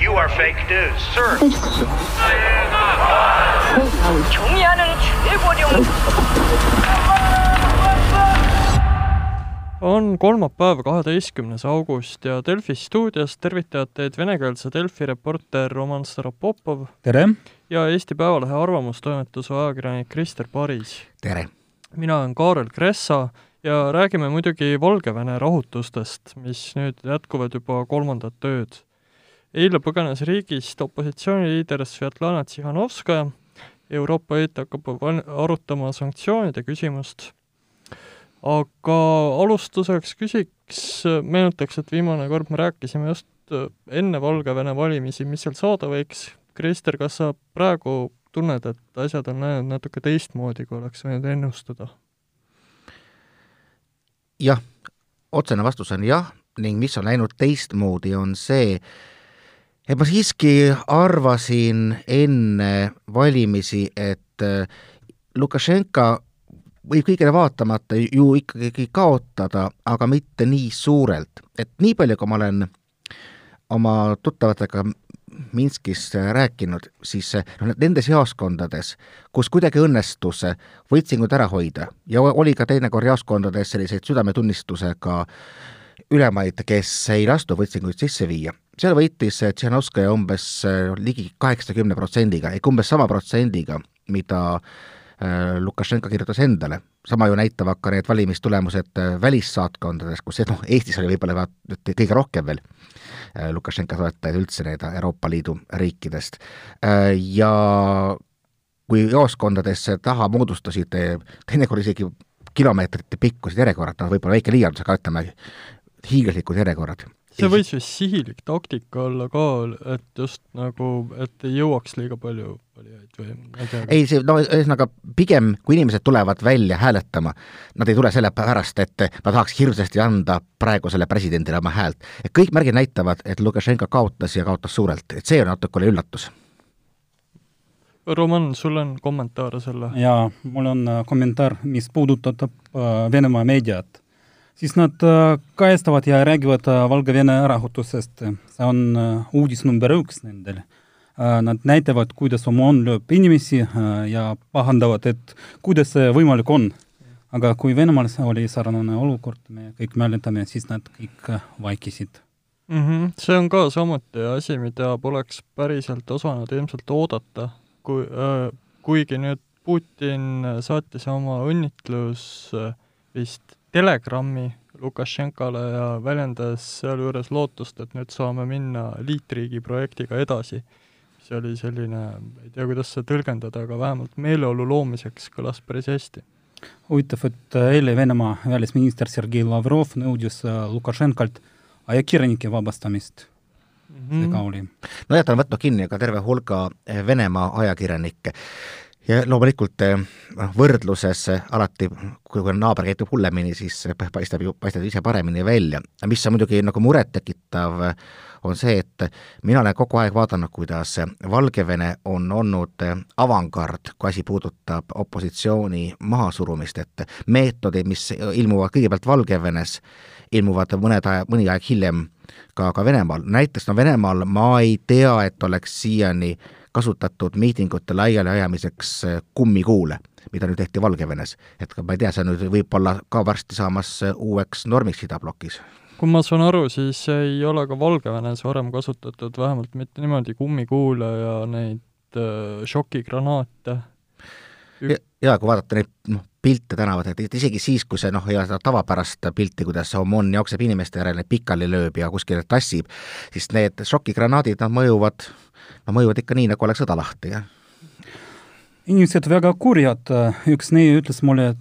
You are fake news, sir. 경의하는 최고령 on kolmapäev, kaheteistkümnes august ja Delfi stuudios tervitavad teid venekeelse Delfi reporter Roman Staropopov tere! ja Eesti Päevalehe arvamustoimetuse ajakirjanik Krister Paris. tere! mina olen Kaarel Kressa ja räägime muidugi Valgevene rahutustest, mis nüüd jätkuvad juba kolmandat ööd. eile põgenes riigist opositsiooniliider Svetlana Tsihhanovskaja, Euroopa Liit hakkab arutama sanktsioonide küsimust aga alustuseks küsiks, meenutaks, et viimane kord me rääkisime just äh, enne Valgevene valimisi, mis seal saada võiks. Krister, kas sa praegu tunned, et asjad on läinud natuke teistmoodi, kui oleks võinud ennustada? jah, otsene vastus on jah, ning mis on läinud teistmoodi, on see, et ma siiski arvasin enne valimisi, et äh, Lukašenka võib kõigele vaatamata ju ikkagi kaotada, aga mitte nii suurelt. et nii palju, kui ma olen oma tuttavatega Minskis rääkinud, siis noh, nendes jaoskondades, kus kuidagi õnnestus võltsinguid ära hoida ja oli ka teinekord jaoskondades selliseid südametunnistusega ülemaid, kes ei lastu võltsinguid sisse viia, seal võitis Tšernovskaja umbes ligi kaheksakümne protsendiga ehk umbes sama protsendiga, mida Äh, Lukašenka kirjutas endale, sama ju näitavad ka need valimistulemused välissaatkondades, kus noh, Eestis oli võib-olla kõige rohkem veel Lukašenka toetajaid üldse need Euroopa Liidu riikidest. Ja kui jaoskondades taha moodustasid teinekord isegi kilomeetrite pikkused järjekorrad, noh võib-olla väike liialdus, aga ütleme, hiiglaslikud järjekorrad see võis vist sihilik taktika olla ka, et just nagu, et ei jõuaks liiga palju valijaid või ma ei tea. ei, see, no ühesõnaga, pigem kui inimesed tulevad välja hääletama, nad ei tule sellepärast, et nad tahaks hirmsasti anda praegusele presidendile oma häält. et kõik märgid näitavad, et Lukašenka kaotas ja kaotas suurelt, et see on natuke oli üllatus. Roman, sul on kommentaare selle? jaa, mul on äh, kommentaar, mis puudutab äh, Venemaa meediat siis nad äh, kajastavad ja räägivad äh, Valgevene ärahutusest. see on äh, uudis number üks nendel. Nad näitavad, kuidas OMON lööb inimesi ja pahandavad, et kuidas see võimalik on. aga kui Venemaal oli sarnane olukord, me kõik mäletame, siis nad kõik vaikisid mm. -hmm. see on ka samuti asi, mida poleks päriselt osanud ilmselt oodata, kui äh,, kuigi nüüd Putin saatis oma õnnitlus vist Telegrami Lukašenkale ja väljendas sealjuures lootust, et nüüd saame minna liitriigi projektiga edasi. see oli selline, ei tea, kuidas seda tõlgendada, aga vähemalt meeleolu loomiseks kõlas päris hästi. huvitav, et eile Venemaa välisminister Sergei Lavrov nõudis äh, Lukašenkalt ajakirjanike vabastamist mm. -hmm. see ka oli. nojah, ta on võtnud kinni ka terve hulga Venemaa ajakirjanikke ja loomulikult eh, noh, võrdluses alati, kui naaber käitub hullemini, siis paistab ju, paistab ise paremini välja. mis on muidugi nagu murettekitav, on see, et mina olen kogu aeg vaadanud, kuidas Valgevene on olnud avangard, kui asi puudutab opositsiooni mahasurumist, et meetodid, mis ilmuvad kõigepealt Valgevenes, ilmuvad mõned aja, mõni aeg hiljem ka, ka Venemaal, näiteks no Venemaal ma ei tea, et oleks siiani äh, kasutatud miitingute laialiajamiseks eh, kummikuule, mida nüüd tehti Valgevenes. et ma ei tea, see nüüd võib olla ka varsti saamas eh, uueks normiks idablokis kui ma saan aru, siis ei ole ka Valgevenes varem kasutatud vähemalt mitte niimoodi kummikuule ja neid äh, šokigranaate. Ja, kui vaadata neid noh, pilte tänavatel, et isegi siis, kui see noh, ei ole seda tavapärast pilti, kuidas Omon jookseb inimeste järele, pikali lööb ja kuskile tassib, siis need šokigranaadid, nad mõjuvad no mõjuvad ikka nii, nagu oleks sõda lahti, jah inimesed väga kurjad, üks neie ütles mulle,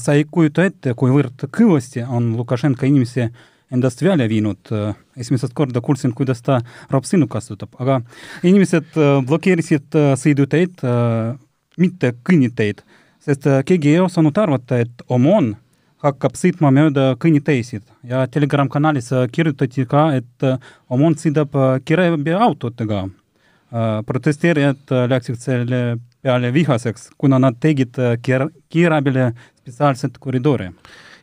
sa ei kujuta ette, kuivõrd kõvasti on Lukašenka inimesi endast välja viinud. esimest korda kuulsin, kuidas ta raupsõnu kasutab, aga inimesed blokeerisid sõiduteid, mitte kõnniteid, sest keegi ei osanud arvata, et OMON hakkab sõitma mööda kõnniteisid ja Telegram-kanalis kirjutati ka, et OMON sõidab kiirabiautodega Äh, protesteerijad äh, läksid selle peale vihaseks, kuna nad tegid äh, kiir-, kiirabile spetsiaalset koridori.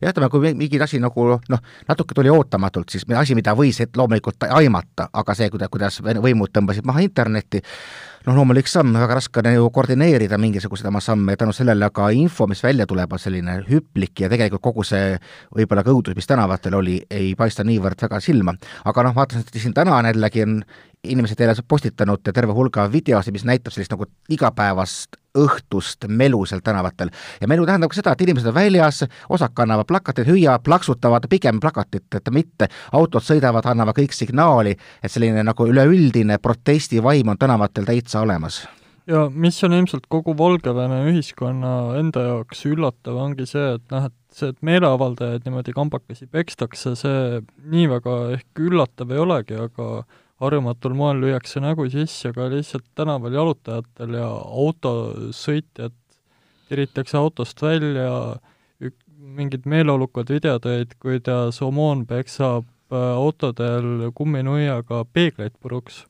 jah, ütleme, kui mingi asi nagu noh, natuke tuli ootamatult, siis asi, mida võis loomulikult aimata, aga see, kuida-, kuidas võimud tõmbasid maha internetti, noh, loomulik samm, väga raske on ju koordineerida mingisuguseid oma samme ja tänu sellele ka info, mis välja tuleb, on selline hüplik ja tegelikult kogu see võib-olla ka õudus, mis tänavatel oli, ei paista niivõrd väga silma. aga noh, vaatasin, et siin täna on jällegi on inimesed jälle postitanud terve hulga videosid, mis näitab sellist nagu igapäevast õhtust melu seal tänavatel. ja melu tähendab ka seda, et inimesed on väljas, osad kannavad plakateid, hüüa, plaksutavad pigem plakatit, et mitte autod sõidavad, annavad kõik signaali, et selline nagu üleüldine protestivaim on tänavatel täitsa olemas? Ja mis on ilmselt kogu Valgevene ühiskonna enda jaoks üllatav, ongi see, et noh, et see, et meeleavaldajaid niimoodi kambakesi pekstakse, see nii väga ehk üllatav ei olegi, aga harjumatul moel lüüakse nägu sisse ka lihtsalt tänaval jalutajatel ja autosõitjad tiritakse autost välja, mingid meeleolukad videod olid, kuidas OMON peksab äh, autodel kumminuiaga peegleid puruks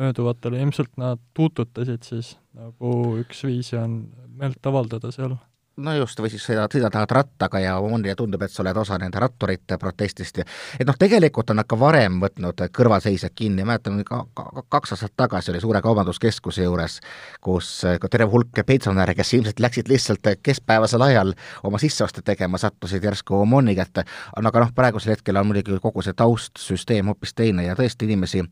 mööduvatele, ilmselt nad tuututasid siis, nagu üks viisi on meelt avaldada seal. No just, või siis sõidad, sõidad rattaga ja mulle tundub, et sa oled osa nende ratturite protestist ja et noh, tegelikult on nad ka varem võtnud kõrvalseisjad kinni, mäletan ka, ka kaks aastat tagasi oli suure kaubanduskeskuse juures, kus ka terve hulk pensionäre, kes ilmselt läksid lihtsalt keskpäevasel ajal oma sisseoste tegema, sattusid järsku OMON-i kätte, aga noh, praegusel hetkel on muidugi kogu see taustsüsteem hoopis teine ja tõesti inimesi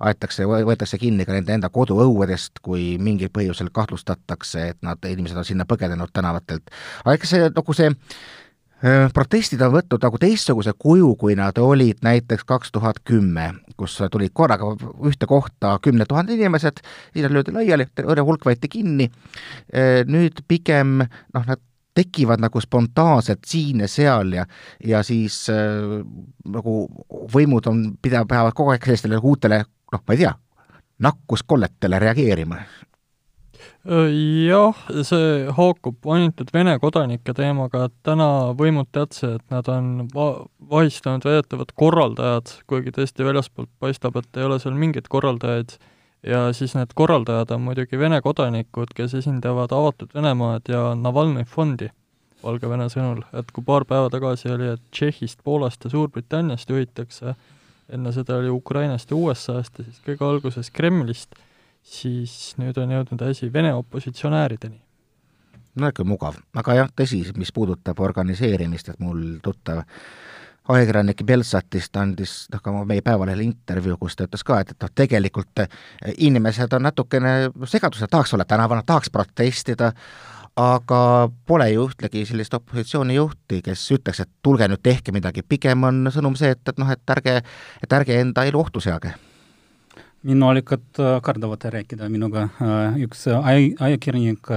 aetakse, võetakse kinni ka nende enda koduõuedest, kui mingil põhjusel kahtlustatakse, et nad, inimesed on sinna põgenenud tänavatelt. Aga eks see nagu see protestid on võtnud nagu teistsuguse kuju, kui nad olid näiteks kaks tuhat kümme, kus tulid korraga ühte kohta kümned tuhanded inimesed, siis nad löödi laiali, terve hulk võeti kinni, nüüd pigem noh, nad tekivad nagu spontaanselt siin ja seal ja, ja siis äh, nagu võimud on, pida-, peavad kogu aeg sellistele uutele noh, ma ei tea, nakkuskolletele reageerima. Jah, see haakub ainult Vene kodanike teemaga, et täna võimud teadsid, et nad on va-, vahistanud väidetavad korraldajad, kuigi tõesti väljaspoolt paistab, et ei ole seal mingeid korraldajaid, ja siis need korraldajad on muidugi Vene kodanikud, kes esindavad Avatud Venemaad ja Navalnõi fondi, Valgevene sõnul, et kui paar päeva tagasi oli, et Tšehhist, Poolast ja Suurbritanniast juhitakse, enne seda oli Ukrainast ja USA-st ja siis kõige alguses Kremlist siis nüüd on jõudnud asi Vene opositsionäärideni. no ikka mugav, aga jah, tõsi, mis puudutab organiseerimist, et mul tuttav ajakirjanik Belsatist andis noh, ka meie Päevalehele intervjuu, kus ta ütles ka, et, et noh, tegelikult inimesed on natukene segaduses, tahaks olla tänaval, tahaks protestida, aga pole ju ühtegi sellist opositsioonijuhti, kes ütleks, et tulge nüüd tehke midagi, pigem on sõnum see, et, et noh, et ärge, et ärge enda elu ohtu seage. Minu allikad äh, kardavad rääkida minuga, äh, üks äh, aj-, ajakirjanik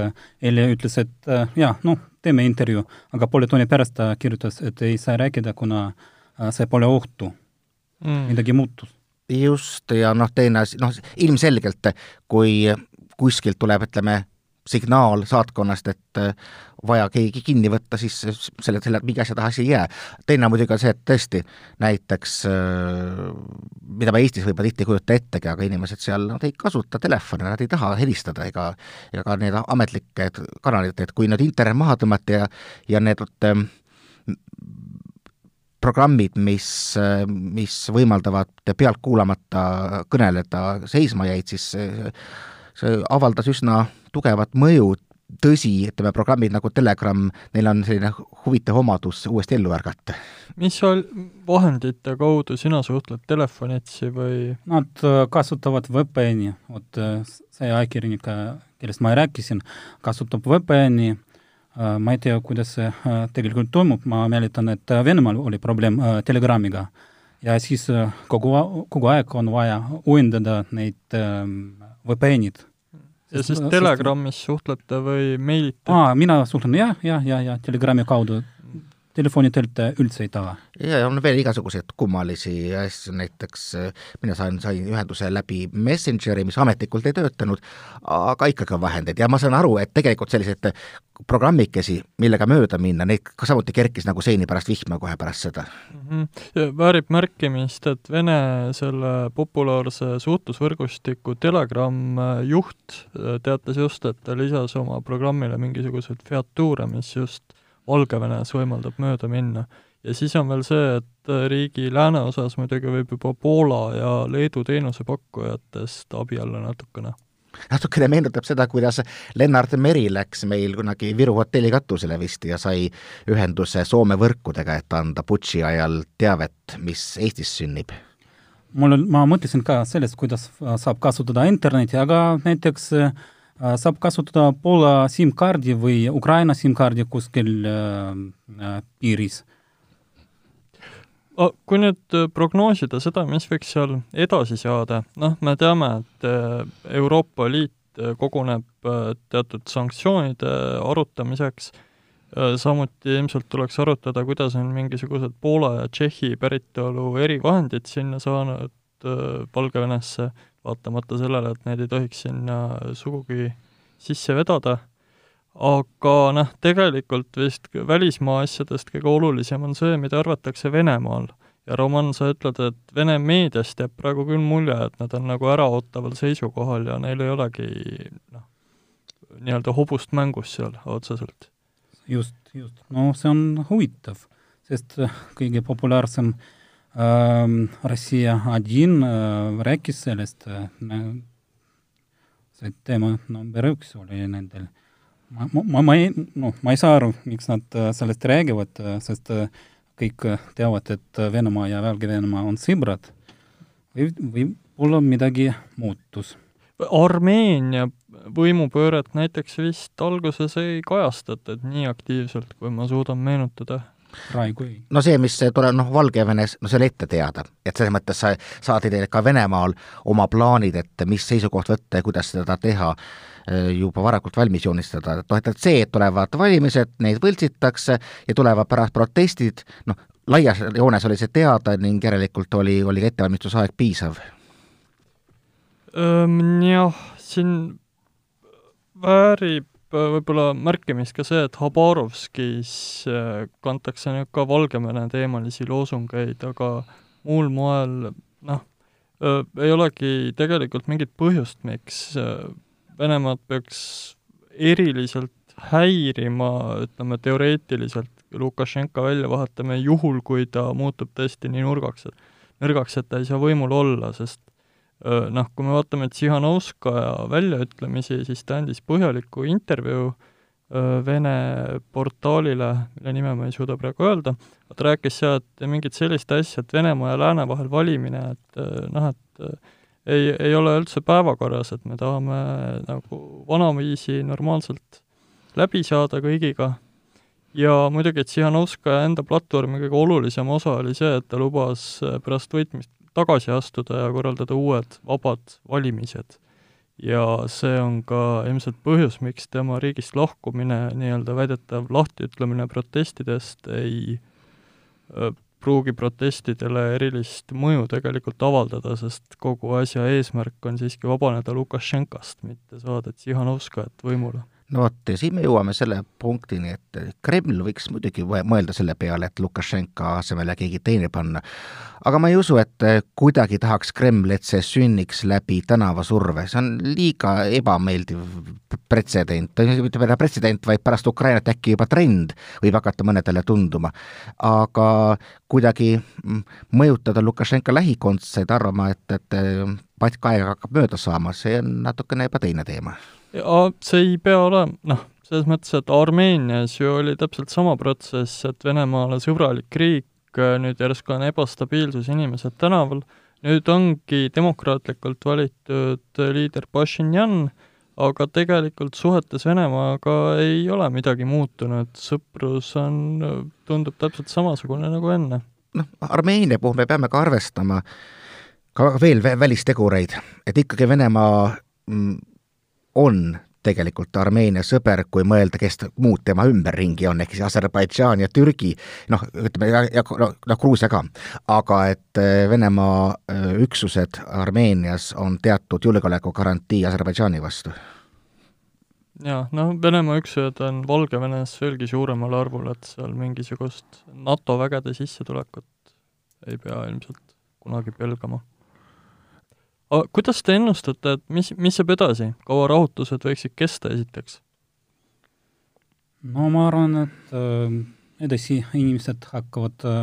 eile ütles, et jaa, noh, teeme intervjuu, aga poole tunni pärast ta kirjutas, et ei saa rääkida, kuna see pole ohtu. Mm.. midagi muutus. just, ja noh, teine asi, noh, ilmselgelt kui kuskilt tuleb, ütleme, signaal saatkonnast, et äh, vaja keegi kinni võtta, siis selle, selle mingi asja taha asi ei jää. teine muidugi on see, et tõesti näiteks, äh, mida me Eestis võib-olla tihti ei kujuta ettegi, aga inimesed seal, nad ei kasuta telefone, nad ei taha helistada ega, ega ka need ametlikke kanalid, et kui nüüd internet maha tõmmati ja, ja need ähm, programmid, mis, mis võimaldavad pealt kuulamata kõneleda, seisma jäid, siis see avaldas üsna tugevat mõju, tõsi, ütleme, programmid nagu Telegram, neil on selline huvitav omadus uuesti ellu ärgata. mis vahendite kaudu sina suhtled, telefonitsi või? Nad äh, kasutavad VPN-i, vot äh, see ajakirjanik, kellest ma rääkisin, kasutab VPN-i, äh, ma ei tea, kuidas see tegelikult toimub, ma mäletan, et Venemaal oli probleem Telegramiga. Ja siis kogu, kogu aeg on vaja uuendada neid VPN-id ja siis Telegramis suhtlete või meilite? aa, mina suhtlen jah, jah, ja, ja Telegrami kaudu telefonitelt üldse ei taha. ja on veel igasuguseid kummalisi asju, näiteks äh, mina sain, sain ühenduse läbi Messengeri, mis ametlikult ei töötanud, aga ikkagi on vahendeid ja ma saan aru, et tegelikult selliseid programmikesi, millega mööda minna, neid ka samuti kerkis nagu seeni pärast vihma kohe pärast seda mm. -hmm. väärib märkimist, et Vene selle populaarse suhtlusvõrgustiku Telegram äh, juht äh, teatas just, et ta lisas oma programmile mingisuguseid featuure, mis just Valgevenes võimaldab mööda minna. ja siis on veel see, et riigi lääneosas muidugi võib juba Poola ja Leedu teenusepakkujatest abi alla natukene natukene meenutab seda, kuidas Lennart Meri läks meil kunagi Viru hotelli katusele vist ja sai ühenduse Soome võrkudega, et anda Butši ajal teavet, mis Eestis sünnib mul on, ma mõtlesin ka sellest, kuidas saab kasutada internetti, aga näiteks äh, saab kasutada Poola SIM-kaardi või Ukraina SIM-kaardi kuskil äh, äh piiris. kui nüüd äh, prognoosida seda, mis võiks seal edasi saada, noh, me teame, et Euroopa Liit koguneb teatud sanktsioonide arutamiseks, samuti ilmselt tuleks arutada, kuidas on mingisugused Poola ja Tšehhi päritolu erivahendid sinna saanud Valgevenesse, vaatamata sellele, et need ei tohiks sinna sugugi sisse vedada, aga noh, tegelikult vist välismaa asjadest kõige olulisem on see, mida arvatakse Venemaal. ja Roman, sa ütled, et Vene meediast jääb praegu küll mulje, et nad on nagu äraootaval seisukohal ja neil ei olegi noh, nii-öelda hobust mängus seal otseselt just, just. no see on huvitav, sest kõige populaarsem äh, Rossija один äh, rääkis sellest äh,, see teema number üks oli nendel. ma, ma, ma, ma ei, noh, ma ei saa aru, miks nad äh, sellest räägivad, äh, sest äh, kõik äh, teavad, et äh, Venemaa ja Valgevenemaa on sõbrad või, võib-olla midagi muutus Armeenia võimupööret näiteks vist alguses ei kajastatud nii aktiivselt, kui ma suudan meenutada. praegu ei. no see, mis tuleb noh, Valgevenes, no see oli ette teada, et selles mõttes sa saadi ka Venemaal oma plaanid, et mis seisukoht võtta ja kuidas seda teha, äh, juba varakult valmis joonistada, et noh, et see, et tulevad valimised, neid võltsitakse ja tulevad pärast protestid, noh, laias joones oli see teada ning järelikult oli, oli ka ettevalmistusaeg piisav. Jah, siin väärib võib-olla märkimist ka see, et Habarovskis äh, kantakse nüüd ka Valgevene teemalisi loosungeid, aga muul moel noh, ei olegi tegelikult mingit põhjust, miks Venemaad peaks eriliselt häirima, ütleme teoreetiliselt Lukašenka väljavahetamine juhul, kui ta muutub tõesti nii nurgaks, et nõrgaks, et ta ei saa võimul olla, sest noh, kui me vaatame Tsihhanovskaja väljaütlemisi, siis ta andis põhjaliku intervjuu Vene portaalile, mille nime ma ei suuda praegu öelda, ta rääkis seal, et mingit sellist asja, et Venemaa ja Lääne vahel valimine, et noh, et ei, ei ole üldse päevakorras, et me tahame nagu vanaviisi normaalselt läbi saada kõigiga. Ja muidugi, et Tsihhanovskaja enda platvormi kõige olulisem osa oli see, et ta lubas pärast võitmist tagasi astuda ja korraldada uued vabad valimised. ja see on ka ilmselt põhjus, miks tema riigist lahkumine, nii-öelda väidetav lahtiütlemine protestidest ei pruugi protestidele erilist mõju tegelikult avaldada, sest kogu asja eesmärk on siiski vabaneda Lukašenkast, mitte saada Tsihhanovskajat võimule no vot, ja siin me jõuame selle punktini, et Kreml võiks muidugi mõelda selle peale, et Lukašenka asemele keegi teine panna. aga ma ei usu, et kuidagi tahaks Kreml, et see sünniks läbi tänavasurve, see on liiga ebameeldiv pretsedent, mitte veel pretsedent, vaid pärast Ukrainat äkki juba trend võib hakata mõnedele tunduma. aga kuidagi mõjutada Lukašenka lähikondseid arvama, et, et patk aega hakkab mööda saama, see on natukene juba teine teema ja see ei pea olema, noh, selles mõttes, et Armeenias ju oli täpselt sama protsess, et Venemaale sõbralik riik, nüüd järsku on ebastabiilsus, inimesed tänaval, nüüd ongi demokraatlikult valitud liider Pashinyan, aga tegelikult suhetes Venemaaga ei ole midagi muutunud, sõprus on, tundub täpselt samasugune nagu enne. noh, Armeenia puhul me peame ka arvestama ka veel välistegureid, et ikkagi Venemaa mm, on tegelikult Armeenia sõber, kui mõelda, kes muud tema ümberringi on, ehk siis Aserbaidžaan ja Türgi, noh, ütleme ja, ja noh, noh, Gruusia ka, aga et äh, Venemaa äh, üksused Armeenias on teatud julgeolekugarantii Aserbaidžaani vastu. jaa, noh, Venemaa üksused on Valgevenes veelgi suuremal arvul, et seal mingisugust NATO vägede sissetulekut ei pea ilmselt kunagi pelgama kuidas te ennustate, et mis, mis saab edasi, kaua rahutused võiksid kesta esiteks? No ma arvan, et äh, edasi inimesed hakkavad äh,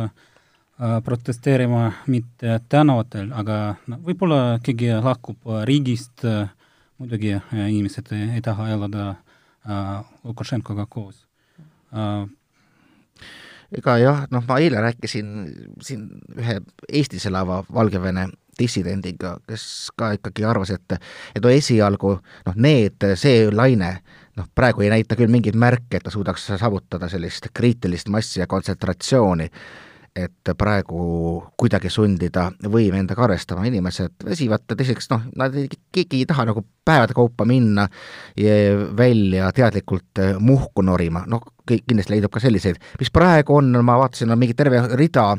äh, protesteerima mitte tänavatel, aga no, võib-olla keegi lahkub riigist, muidugi inimesed ei, ei taha elada Lukašenkoga koos. Ega jah, noh, ma eile rääkisin siin ühe Eestis elava Valgevene dissidendiga, kes ka ikkagi arvas, et et no esialgu noh, need, see laine noh, praegu ei näita küll mingeid märke, et ta suudaks saavutada sellist kriitilist massi ja kontsentratsiooni et praegu kuidagi sundida võim endaga arvestama, inimesed väsivad, teiseks noh, nad, keegi ei taha nagu päevade kaupa minna välja teadlikult muhku norima, noh, kindlasti leidub ka selliseid, mis praegu on, ma vaatasin, on mingi terve rida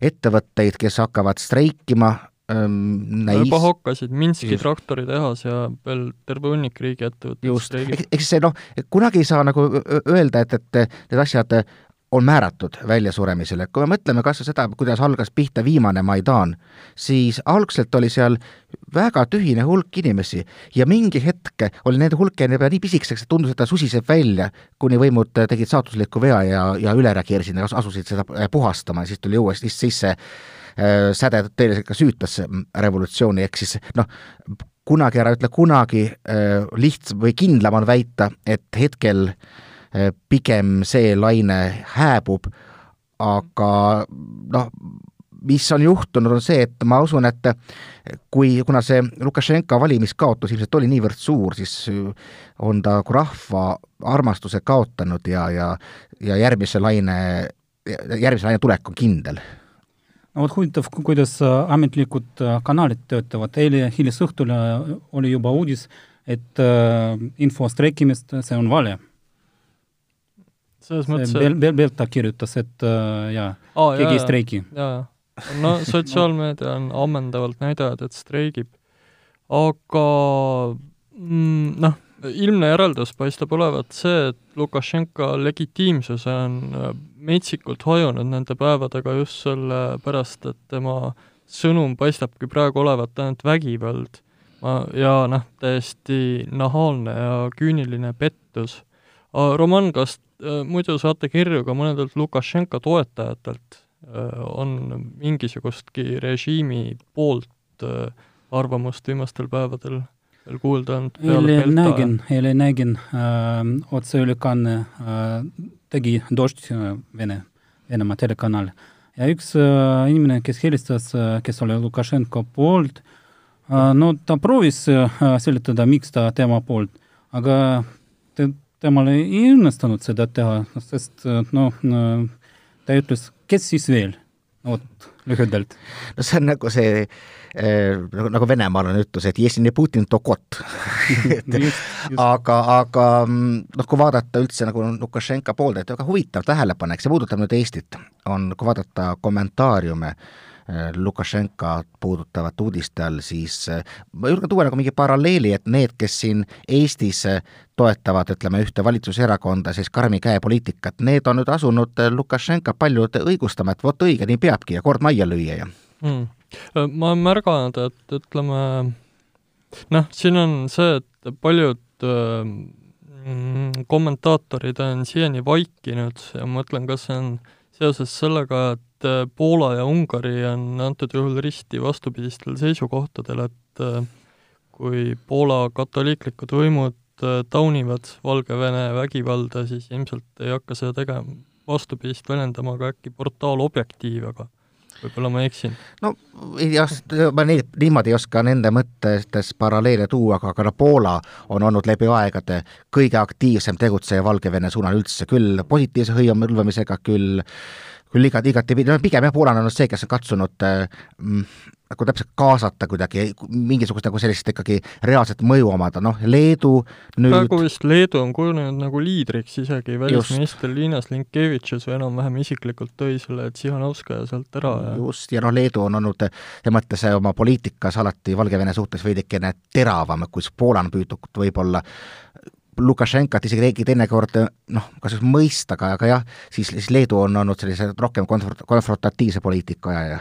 ettevõtteid, kes hakkavad streikima, näis. juba hakkasid, Minski traktoritehas ja veel terve hunnik riigiettevõtteid just, eks see noh, kunagi ei saa nagu öelda, et, et need asjad on määratud väljasuremisele. kui me mõtleme kas või seda, kuidas algas pihta viimane Maidan, siis algselt oli seal väga tühine hulk inimesi ja mingi hetk oli nende hulk jäänud juba nii pisikeseks, et tundus, et ta susiseb välja, kuni võimud tegid saatusliku vea ja, ja üle reageerisid asusid seda puhastama ja siis tuli uuesti sisse äh, säde tõeliselt ka süütas revolutsiooni, ehk siis noh, kunagi ära ütle kunagi äh,, liht- või kindlam on väita, et hetkel äh, Äh, pigem see laine hääbub, aga noh, mis on juhtunud, on see, et ma usun, et kui, kuna see Lukašenka valimiskaotus ilmselt oli niivõrd suur, siis on ta nagu rahva armastuse kaotanud ja, ja, ja järgmise laine, järgmise laine tulek on kindel vot huvitav, kuidas ametlikud kanalid töötavad, eile hilisõhtul oli juba uudis, et äh, info streikimist, see on vale selles mõttes Bel-, Bel-, Belta kirjutas, et äh, jaa oh,, keegi ei streigi. no sotsiaalmeedia on ammendavalt näidanud, et streigib. aga mm, noh, ilmne järeldus paistab olevat see, et Lukašenka legitiimsus on äh, metsikult hajunud nende päevadega just sellepärast, et tema sõnum paistabki praegu olevat ainult vägivald. ja noh, täiesti nahaalne ja küüniline pettus. Roman, kas Äh, muidu saate kirju ka mõnedelt Lukašenka toetajatelt, äh, on mingisugustki režiimi poolt arvamust viimastel päevadel veel kuulda olnud? eile nägin, eile nägin äh, otseülekanne äh, tegi Dožd Vene, Venemaa telekanal. Ja üks äh, inimene, kes helistas äh,, kes oli Lukašenko poolt äh,, no ta proovis äh, seletada, miks ta tema poolt, aga te, temal ei õnnestunud seda teha, sest noh, ta ütles, kes siis veel, vot lühidalt. no see on nagu see äh, nagu, nagu Venemaal on ütlus, et Jesini Putin to kot aga, aga noh, kui vaadata üldse nagu Lukašenka poolde, et väga huvitav tähelepanek, see puudutab nüüd Eestit, on, kui vaadata kommentaariume Äh, Lukašenka puudutavat uudiste all, siis äh, ma julgen tuua nagu mingi paralleeli, et need, kes siin Eestis äh, toetavad, ütleme, ühte valitsuserakonda, siis karmi käe poliitikat, need on nüüd asunud Lukašenka paljud õigustama, et vot õige, nii peabki ja kord majja lüüa ja hmm.. ma olen märganud, et ütleme noh, siin on see, et paljud mm, kommentaatorid on siiani vaikinud ja ma mõtlen, kas see on seoses sellega, et äh, Poola ja Ungari on antud juhul risti vastupidistel seisukohtadel, et äh, kui Poola katoliiklikud võimud äh, taunivad Valgevene vägivalda, siis ilmselt ei hakka seda tegema, vastupidist väljendama ka äkki portaal Objektiiv, aga võib-olla ma eksin. no jah, ma neid, niimoodi ei oska nende mõtetes paralleele tuua, aga, aga no Poola on olnud läbi aegade kõige aktiivsem tegutseja Valgevene suunal üldse, küll positiivse hõivamisega, küll küll igat, igatepidi, no pigem jah, Poola on olnud see, kes on katsunud mm, nagu täpselt kaasata kuidagi mingisugust nagu sellist ikkagi reaalset mõju omada, noh, Leedu nüüd praegu vist Leedu on kujunenud nagu liidriks isegi, välisminister Liina Slinkevitšus enam-vähem isiklikult tõi selle Tsihanovskaja sealt ära ja just, ja noh, Leedu on olnud selles mõttes oma poliitikas alati Valgevene suhtes veidikene teravam, kus Poola on püütud võib-olla Lukašenkat isegi teinekord noh, kas just mõista, aga, aga jah, siis, siis Leedu on olnud sellise rohkem konfront-, konfrontatiivse poliitika ajaja.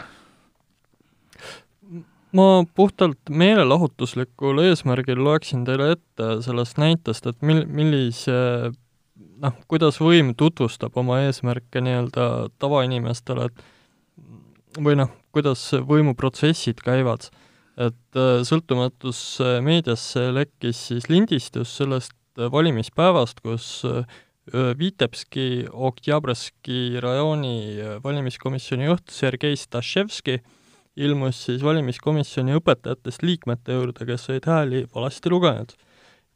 ma puhtalt meelelahutuslikul eesmärgil loeksin teile ette sellest näitest, et mil-, millise noh, kuidas võim tutvustab oma eesmärke nii-öelda tavainimestele, et või noh, kuidas võimuprotsessid käivad, et äh, sõltumatus meediasse lekkis siis lindistus sellest valimispäevast, kus Vitebski Oktjabreski rajooni valimiskomisjoni juht Sergei Staševski ilmus siis valimiskomisjoni õpetajatest liikmete juurde, kes olid hääli valesti lugenud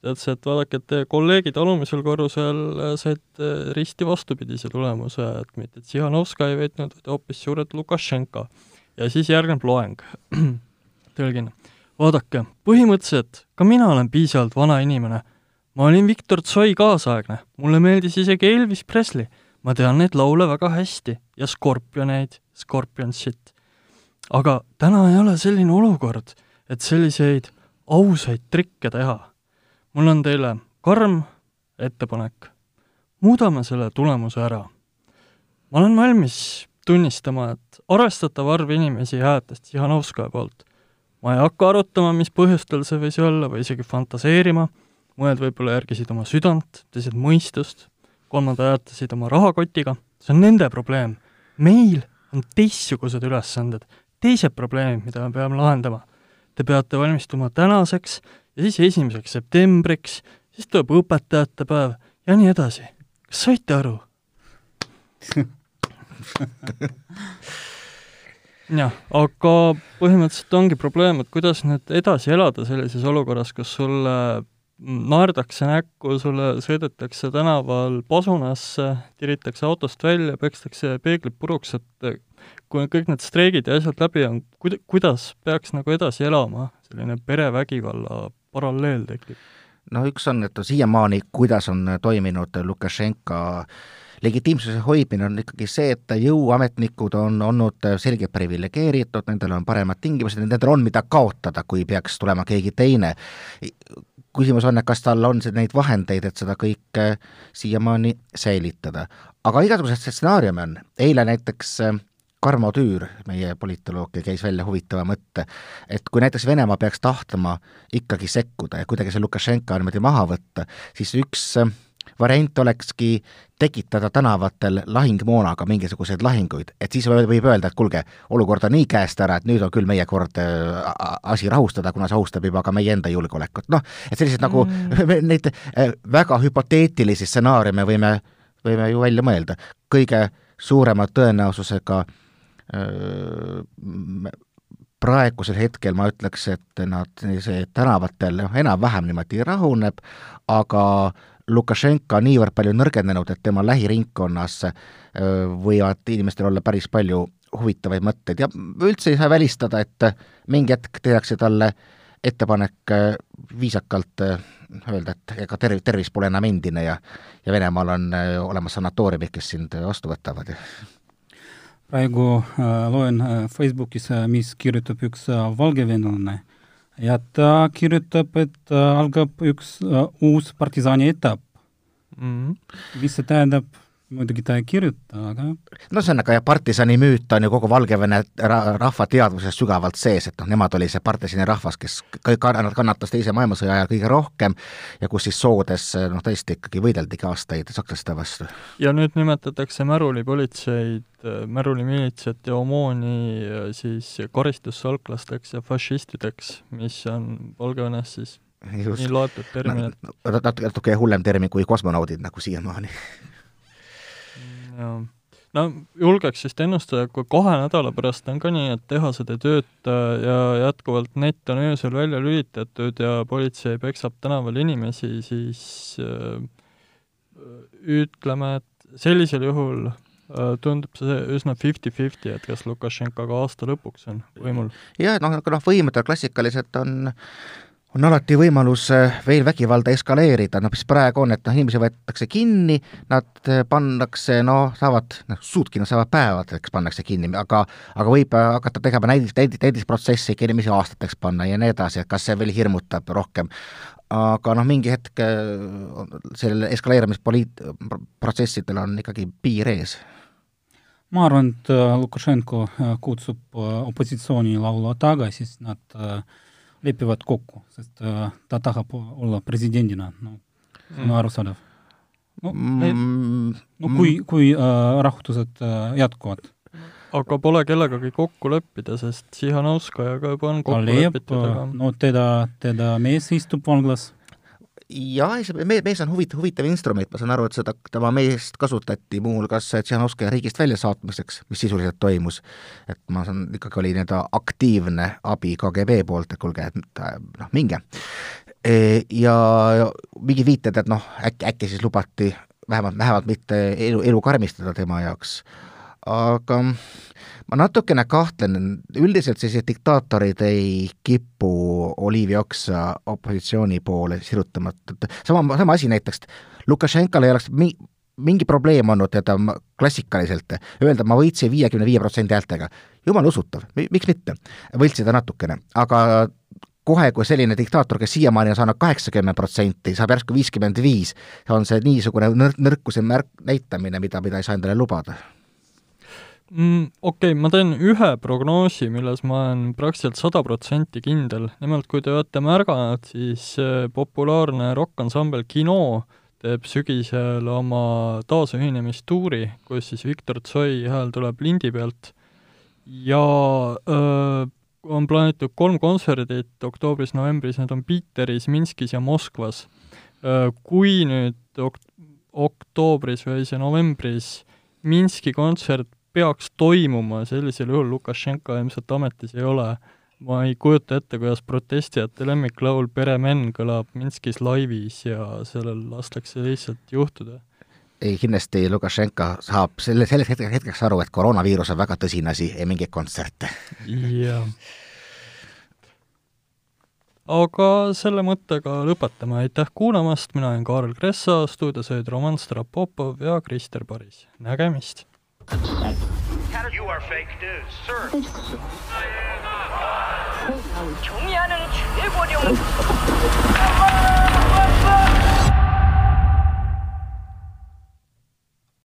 teadis, et vaadake, et teie kolleegid alumisel korrusel äh, said äh, risti vastupidise tulemuse, et mitte Tsihanovska ei võitnud, vaid hoopis suurelt Lukašenka. ja siis järgneb loeng. tõlgin. vaadake, põhimõtteliselt ka mina olen piisavalt vana inimene. Ma olin Viktor Tsoi kaasaegne, mulle meeldis isegi Elvis Presley. ma tean neid laule väga hästi ja Scorpioneid, Scorpionsit. aga täna ei ole selline olukord, et selliseid ausaid trikke teha mul on teile karm ettepanek. muudame selle tulemuse ära. ma olen valmis tunnistama, et arvestatav arv inimesi hääletas Tihhanovskaja poolt. ma ei hakka arutama, mis põhjustel see võis olla või isegi fantaseerima, mõned võib-olla järgisid oma südant, teised mõistust, kolmandad hääletasid oma rahakotiga, see on nende probleem. meil on teistsugused ülesanded, teised probleemid, mida me peame lahendama. Te peate valmistuma tänaseks ja siis esimeseks septembriks, siis tuleb õpetajate päev ja nii edasi. kas saite aru? jah, aga põhimõtteliselt ongi probleem, et kuidas nüüd edasi elada sellises olukorras, kus sulle naerdakse näkku, sulle sõidetakse tänaval pasunasse, tiritakse autost välja, pekstakse peeglid puruks, et kui kõik need streigid ja asjad läbi on, kuid-, kuidas peaks nagu edasi elama, selline perevägivalla paralleel tekib? no üks on, et siiamaani, kuidas on toiminud Lukašenka legitiimsuse hoidmine on ikkagi see, et jõuametnikud on olnud selgelt priviligeeritud, nendel on paremad tingimused, nendel on, mida kaotada, kui peaks tulema keegi teine. Küsimus on, et kas tal on neid vahendeid, et seda kõike siiamaani säilitada. aga igasuguseid stsenaariume on, eile näiteks äh, Karmo Tüür, meie politoloog, käis välja huvitava mõtte, et kui näiteks Venemaa peaks tahtma ikkagi sekkuda ja kuidagi see Lukašenka niimoodi maha võtta, siis üks äh, variant olekski tekitada tänavatel lahingmoonaga mingisuguseid lahinguid, et siis võib öelda, et kuulge, olukord on nii käest ära, et nüüd on küll meie kord äh, asi rahustada, kuna see ohustab juba ka meie enda julgeolekut, noh, et selliseid nagu mm. neid äh, väga hüpoteetilisi stsenaariume võime, võime ju välja mõelda. kõige suurema tõenäosusega äh, praegusel hetkel ma ütleks, et nad, see tänavatel noh, enam-vähem niimoodi rahuneb, aga Lukašenka niivõrd palju nõrgenenud, et tema lähiringkonnas võivad inimestel olla päris palju huvitavaid mõtteid. Ja üldse ei saa välistada, et mingi hetk tehakse talle ettepanek viisakalt öelda, et ega terv-, tervis pole enam endine ja ja Venemaal on olemas sanatooriumid, kes sind vastu võtavad. Ja praegu loen Facebookis, mis kirjutab üks valgevenelane ja ta kirjutab, et algab üks uus partisani etapp mm. -hmm. mis see tähendab, muidugi ta ei kirjuta, aga no see on aga jah, partisani müüt on ju kogu Valgevene ra-, rahva teadvuses sügavalt sees, et noh, nemad oli see partisani rahvas, kes kannatas Teise maailmasõja ajal kõige rohkem ja kus siis soodes noh, tõesti ikkagi võideldigi aastaid sakslaste vastu. ja nüüd nimetatakse märulipolitseid, märulimilitsat ja OMON-i siis karistussalklasteks ja fašistideks, mis on Valgevenes siis Just. nii loetud terminid no,. natuke, natuke hullem termin kui kosmonaudid nagu siiamaani jaa. no julgeks vist ennustada, kui kahe nädala pärast on ka nii, et tehased ei tööta ja jätkuvalt net on öösel välja lülitatud ja politsei peksab tänaval inimesi, siis äh, ütleme, et sellisel juhul äh, tundub see üsna fifty-fifty, et kas Lukašenka ka aasta lõpuks on võimul. jah, noh, aga noh, võimudel klassikaliselt on on alati võimalus äh, veel vägivalda eskaleerida, noh mis praegu on, et noh, inimesi võetakse kinni, nad äh, pannakse, noh, saavad, noh, suudki, nad saavad päevadeks pannakse kinni, aga aga võib äh, hakata tegema näidis, näidis, näidisprotsessi, ikka inimesi aastateks panna ja nii edasi, et kas see veel hirmutab rohkem. aga noh, mingi hetk sellel eskaleerumispoliit-, protsessidel on ikkagi piir ees ma arvan, et Lukašenko kutsub opositsiooni laulma tagasi, siis nad äh, lepivad kokku, sest äh, ta tahab olla presidendina, no mm. arusaadav. no, mm, no kui, kui äh, rahutused äh, jätkuvad. aga pole kellegagi kokku leppida, sest Sihanovskajaga juba on kokku Alev, lepitud, aga no teda, teda mees istub vanglas jah, see mees, mees on huvitav, huvitav instrument, ma saan aru, et seda, tema meest kasutati muuhulgas Tšehhanovskaja riigist väljasaatmiseks, mis sisuliselt toimus. et ma saan, ikkagi oli nii-öelda aktiivne abi KGB poolt, et kuulge, et noh, minge. E, ja mingid viited, et noh, äkki, äkki siis lubati vähemalt, vähemalt mitte elu, elu karmistada tema jaoks. Aga ma natukene kahtlen, üldiselt sellised diktaatorid ei kipu oliivioksa opositsiooni poole sirutama, et sama, sama asi näiteks, Lukašenkal ei oleks mi-, mingi probleem olnud teda klassikaliselt, öelda, ma võitsin viiekümne viie protsendi häältega. jumala usutav, miks mitte, võltsida natukene, aga kohe, kui selline diktaator, kes siiamaani on saanud kaheksakümmend protsenti, saab järsku viiskümmend viis, on see niisugune nõr-, nõrkuse märk, näitamine, mida, mida ei saa endale lubada mm,? Okei okay,, ma teen ühe prognoosi, milles ma olen praktiliselt sada protsenti kindel. nimelt, kui te olete märganud, siis populaarne rokkansambel Kino teeb sügisel oma taasühinemistuuri, kus siis Viktor Tsoi hääl tuleb lindi pealt ja öö, on plaanitud kolm kontserdit oktoobris-novembris, need on Piteris, Minskis ja Moskvas. Kui nüüd ok-, oktoobris või see novembris Minski kontsert peaks toimuma, sellisel juhul Lukašenka ilmselt ametis ei ole. ma ei kujuta ette, kuidas protestijate lemmiklaul Peremen kõlab Minskis laivis ja sellel lastakse lihtsalt juhtuda. ei, kindlasti Lukašenka saab selle, selleks hetkeks, hetkeks aru, et koroonaviirus on väga tõsine asi, ei mingeid kontserte. jah. aga selle mõttega lõpetame, aitäh kuulamast, mina olen Kaarel Kressa, stuudios olid Roman Strapopov ja Krister Paris, nägemist! You are fake news, sir.